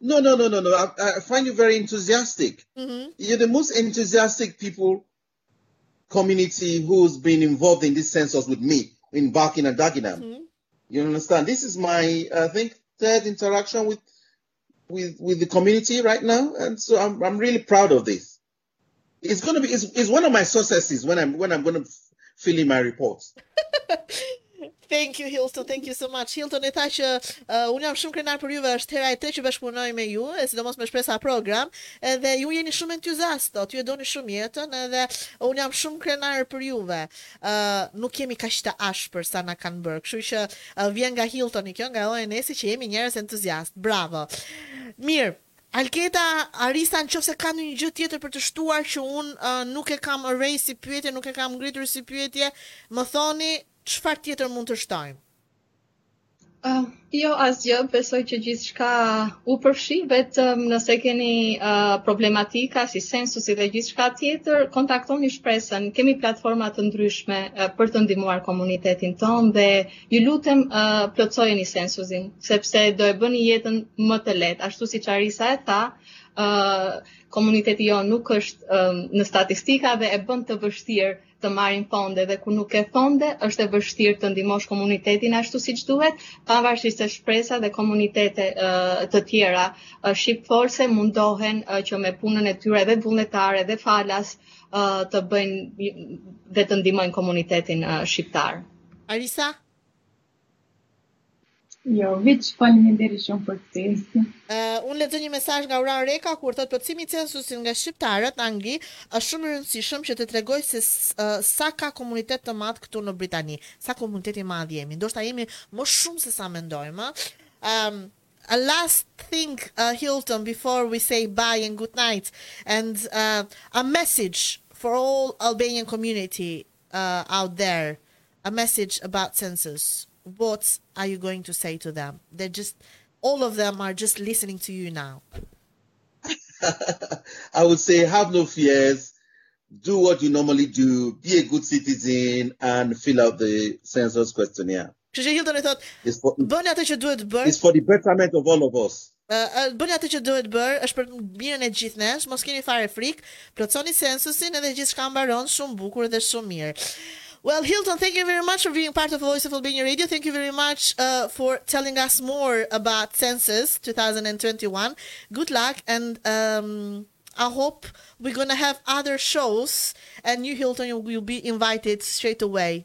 No, no, no, no, no. I, I find you very enthusiastic. Mm-hmm. You're the most enthusiastic people community who's been involved in this census with me in Barking and Dagenham. Mm-hmm. You understand? This is my, I think, third interaction with with with the community right now, and so I'm I'm really proud of this. It's gonna be it's, it's one of my successes when I'm when I'm gonna fill in my reports. Thank you Hilton, thank you so much. Hiltoni tha që uh, unë jam shumë krenar për juve, është hera e tretë që bashkëpunoj me ju, e sidomos me Shpresa Program, edhe ju jeni shumë entuziast, thotë, ju e doni shumë jetën, edhe unë jam shumë krenar për juve. Uh, nuk jemi kaq të ashpër sa na kanë bërë, kështu që uh, vjen nga Hiltoni kjo, nga ONS-i që jemi njerëz entuziast. Bravo. Mirë, Alketa Arisa nëqoftëse ka ndonjë gjë tjetër për të shtuar që unë nuk e kam raise si pyetje nuk e kam ngritur si pyetje më thoni çfarë tjetër mund të shtojmë. Jo asgjë, besoj që gjithçka u përfshi, vetëm nëse keni uh, problematika si sensusi dhe gjithçka tjetër, kontaktoni Shpresën. Kemi platforma të ndryshme uh, për të ndihmuar komunitetin tonë dhe Ju lutem plotësojeni sensusin, sepse do e bëni jetën më të lehtë, ashtu siç Arisa e tha, ë komuniteti jonë nuk është në statistika dhe e bën të vështirë të marrin fonde dhe kur nuk ke fonde është e vështirë të ndihmosh komunitetin ashtu siç duhet, pavarësisht se Shpresa dhe komunitete të tjera shqipfolëse mundohen që me punën e tyre dhe vullnetare dhe falas të bëjnë dhe të ndihmojnë komunitetin shqiptar. Arisa? Jo, viç faleminderit shumë për ftesën. Uh, unë lexoj një mesazh nga Uran Reka kur thotë plotësimi i censusit nga shqiptarët në Angli është shumë i rëndësishëm që të tregojë se uh, sa ka komunitet të madh këtu në Britani, sa komunitet i madh jemi. Ndoshta jemi më shumë se sa mendojmë. Um, a last thing uh, Hilton before we say bye and good night and uh, a message for all Albanian community uh, out there, a message about census what are you going to say to them? They're just, all of them are just listening to you now. I would say, have no fears, do what you normally do, be a good citizen, and fill out the census questionnaire. Kështu që Hiltoni thotë, bëni atë që duhet bërë. Is for the betterment of all of us. Bëni atë që duhet bërë, është për mirën e gjithë nesh, mos keni fare frikë, plotësoni sensusin edhe gjithçka mbaron shumë bukur dhe shumë mirë. Well, Hilton, thank you very much for being part of Voice of Albania Radio. Thank you very much uh, for telling us more about Census 2021. Good luck, and um, I hope we're going to have other shows, and you, Hilton, you'll, you'll be invited straight away.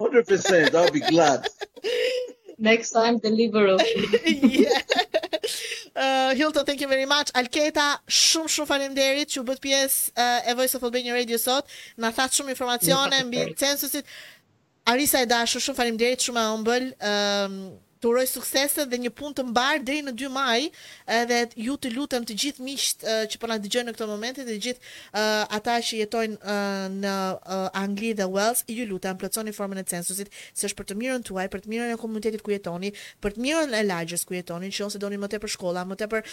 100%, I'll be glad. Next time deliver of. yeah. Uh, Hilton, thank you very much. Alketa, shumë shumë faleminderit që u bët pjesë uh, e Voice of Albania Radio sot. Na thatë shumë informacione mbi censusit. Arisa e dashur, shumë faleminderit, shumë e ëmbël. Ëm um, Të uroj suksese dhe një punë të mbarë deri në dy maj edhe ju të lutem të gjithë miqtë që po na dëgjojnë në këto momente të gjithë ata që jetojnë në Angli dhe Uells ju lutem plotësoni formën e censusit se është për të mirën tuaj për të mirën e komunitetit ku jetoni për të mirën e lagjes ku jetoni nëse doni më tepër shkolla më tepër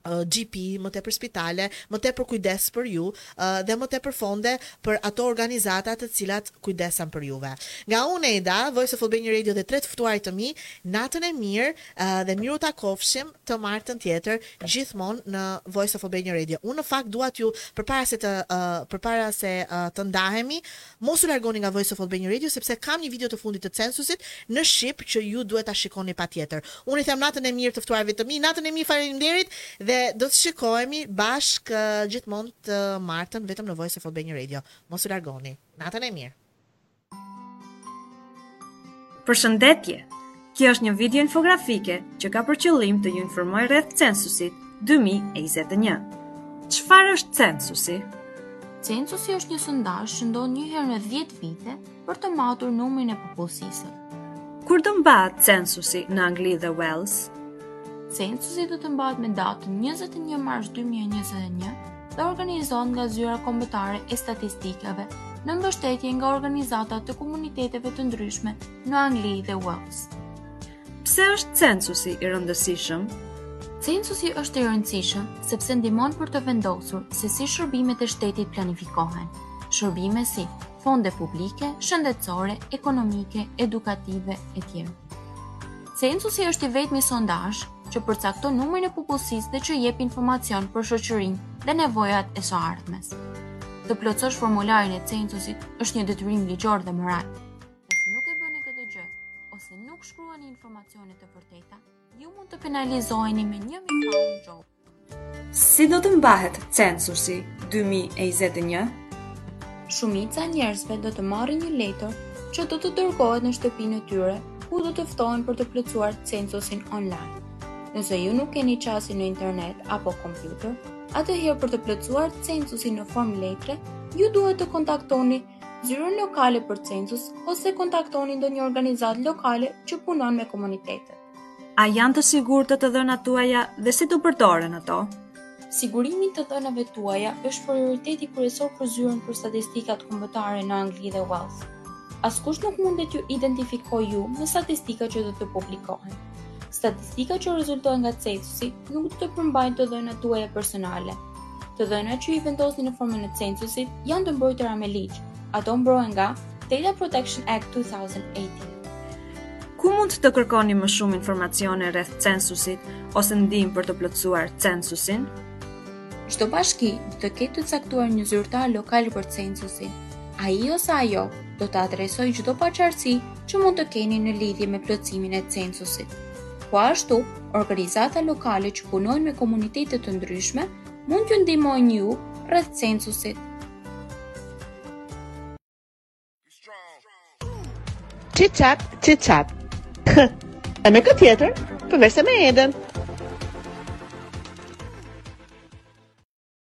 GP, më tepër spitale, më tepër kujdes për ju, dhe më tepër fonde për ato organizata të cilat kujdesen për juve. Nga unë Eda, Voice of Albania Radio dhe tre të ftuarit të mi, natën e mirë dhe mirë u takofshim të martën tjetër gjithmonë në Voice of Albania Radio. Unë në fakt dua t'ju përpara se të përpara se të ndahemi, Mos u largoni nga Voice of Albania Radio sepse kam një video të fundit të censusit në shqip që ju duhet ta shikoni patjetër. Unë i them natën e mirë të ftuarve të mi, natën e mirë faleminderit dhe do të shikohemi bashkë gjithmonë të martën vetëm në Voice of Albania Radio. Mos u largoni. Natën e mirë. Përshëndetje! Kjo është një video infografike që ka për qëllim të ju informojë rreth censusit 2021. Çfarë është censusi? Censusi është një sondazh që ndodh një herë në 10 vite për të matur numrin e popullsisë. Kur do mbahet censusi në Angli dhe Wales? Censusi do të mbahet më datën 21 mars 2021 dhe organizohet nga Zyra Kombëtare e Statistikave në mbështetje nga organizata të komuniteteve të ndryshme në Angli dhe Wales. Pse është censusi i rëndësishëm? Censusi është i rëndësishëm sepse ndihmon për të vendosur se si shërbimet e shtetit planifikohen. Shërbime si fonde publike, shëndetësore, ekonomike, edukative e tjera. Censusi është i vetmi sondazh që përcakton numrin e popullsisë dhe që jep informacion për shoqërinë dhe nevojat e së ardhmes. Të plotësosh formularin e censusit është një detyrim ligjor dhe moral. Nëse nuk e bëni këtë gjë ose nuk shkruani informacione të vërteta, ju mund të penalizoheni me 1000 pound gjobë. Si do të mbahet censusi 2021? Shumica e njerëzve do të marrin një letër që do të dërgohet në shtëpinë e tyre, ku do të ftohen për të plotësuar censusin online. Nëse ju nuk keni qasje në internet apo kompjuter, atëherë për të plotësuar censusin në formë letre, ju duhet të kontaktoni Zyrën lokale për census ose kontaktoni ndonjë organizatë lokale që punon me komunitetet. A janë të sigurta të dhënat tuaja dhe si do përdoren ato? Sigurimi i të dhënave tuaja është prioriteti kryesor për zyrën për statistikat kombëtare në Angli dhe Wales. Askush nuk mund t'ju identifikojë ju në statistika që do të publikohen. Statistika që rezultojnë nga censusi nuk do të përmbajnë të dhënat tuaja personale, Të dhënat që i vendosni në formën e censusit janë të mbrojtura me ligj. Ato mbrohen nga Data Protection Act 2018. Ku mund të kërkoni më shumë informacione rreth censusit ose ndihmë për të plotësuar censusin? Çdo bashki do të ketë të caktuar një zyrtar lokal për censusin. Ai ose ajo do të adresojë çdo paqartësi që mund të keni në lidhje me plotësimin e censusit. Po ashtu, organizata lokale që punojnë me komunitete të ndryshme mund t'ju ndihmojnë ju rreth censusit. Chit chat, chit chat. E me kë tjetër, përveç se me Eden.